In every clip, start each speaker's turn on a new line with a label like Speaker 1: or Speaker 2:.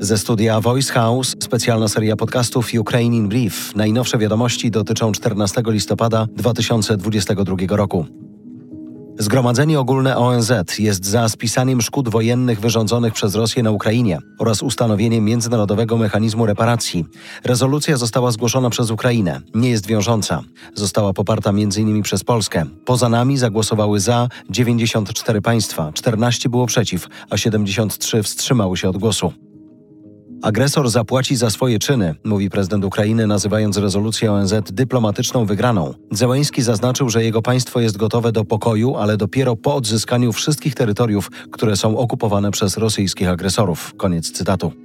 Speaker 1: Ze studia Voice House specjalna seria podcastów Ukraine in Brief. Najnowsze wiadomości dotyczą 14 listopada 2022 roku. Zgromadzenie Ogólne ONZ jest za spisaniem szkód wojennych wyrządzonych przez Rosję na Ukrainie oraz ustanowieniem międzynarodowego mechanizmu reparacji. Rezolucja została zgłoszona przez Ukrainę, nie jest wiążąca. Została poparta m.in. przez Polskę. Poza nami zagłosowały za 94 państwa, 14 było przeciw, a 73 wstrzymały się od głosu. Agresor zapłaci za swoje czyny, mówi prezydent Ukrainy, nazywając rezolucję ONZ dyplomatyczną wygraną. Zełęński zaznaczył, że jego państwo jest gotowe do pokoju, ale dopiero po odzyskaniu wszystkich terytoriów, które są okupowane przez rosyjskich agresorów. Koniec cytatu.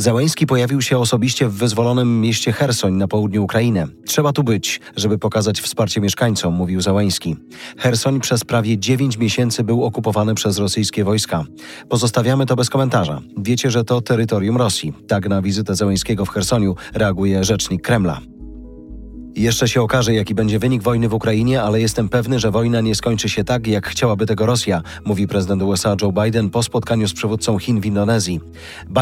Speaker 1: Załęski pojawił się osobiście w wyzwolonym mieście Hersoń na południu Ukrainy. Trzeba tu być, żeby pokazać wsparcie mieszkańcom, mówił Załęski. Hersoń przez prawie 9 miesięcy był okupowany przez rosyjskie wojska. Pozostawiamy to bez komentarza. Wiecie, że to terytorium Rosji. Tak na wizytę Załęskiego w Hersoniu reaguje rzecznik Kremla. Jeszcze się okaże, jaki będzie wynik wojny w Ukrainie, ale jestem pewny, że wojna nie skończy się tak, jak chciałaby tego Rosja, mówi prezydent USA Joe Biden po spotkaniu z przywódcą Chin w Indonezji.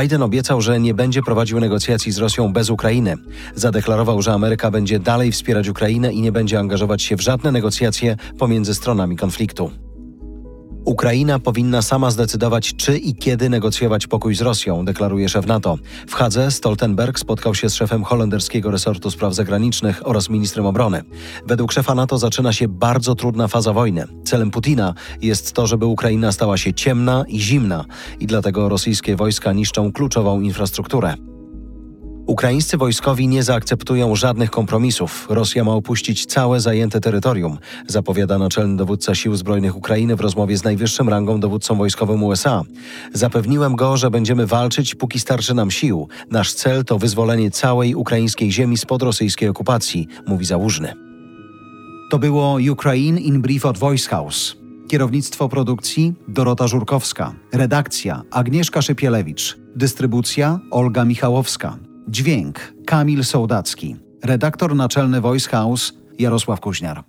Speaker 1: Biden obiecał, że nie będzie prowadził negocjacji z Rosją bez Ukrainy. Zadeklarował, że Ameryka będzie dalej wspierać Ukrainę i nie będzie angażować się w żadne negocjacje pomiędzy stronami konfliktu. Ukraina powinna sama zdecydować, czy i kiedy negocjować pokój z Rosją, deklaruje szef NATO. W Hadze Stoltenberg spotkał się z szefem holenderskiego resortu spraw zagranicznych oraz ministrem obrony. Według szefa NATO zaczyna się bardzo trudna faza wojny. Celem Putina jest to, żeby Ukraina stała się ciemna i zimna i dlatego rosyjskie wojska niszczą kluczową infrastrukturę. Ukraińscy wojskowi nie zaakceptują żadnych kompromisów. Rosja ma opuścić całe zajęte terytorium, zapowiada naczelny dowódca Sił Zbrojnych Ukrainy w rozmowie z najwyższym rangą dowódcą wojskowym USA. Zapewniłem go, że będziemy walczyć, póki starczy nam sił. Nasz cel to wyzwolenie całej ukraińskiej ziemi spod rosyjskiej okupacji, mówi Załużny.
Speaker 2: To było Ukraine in Brief od Voice House. Kierownictwo produkcji Dorota Żurkowska. Redakcja Agnieszka Szypielewicz. Dystrybucja Olga Michałowska. Dźwięk Kamil Sołdacki. Redaktor naczelny Voice House Jarosław Kuźniar.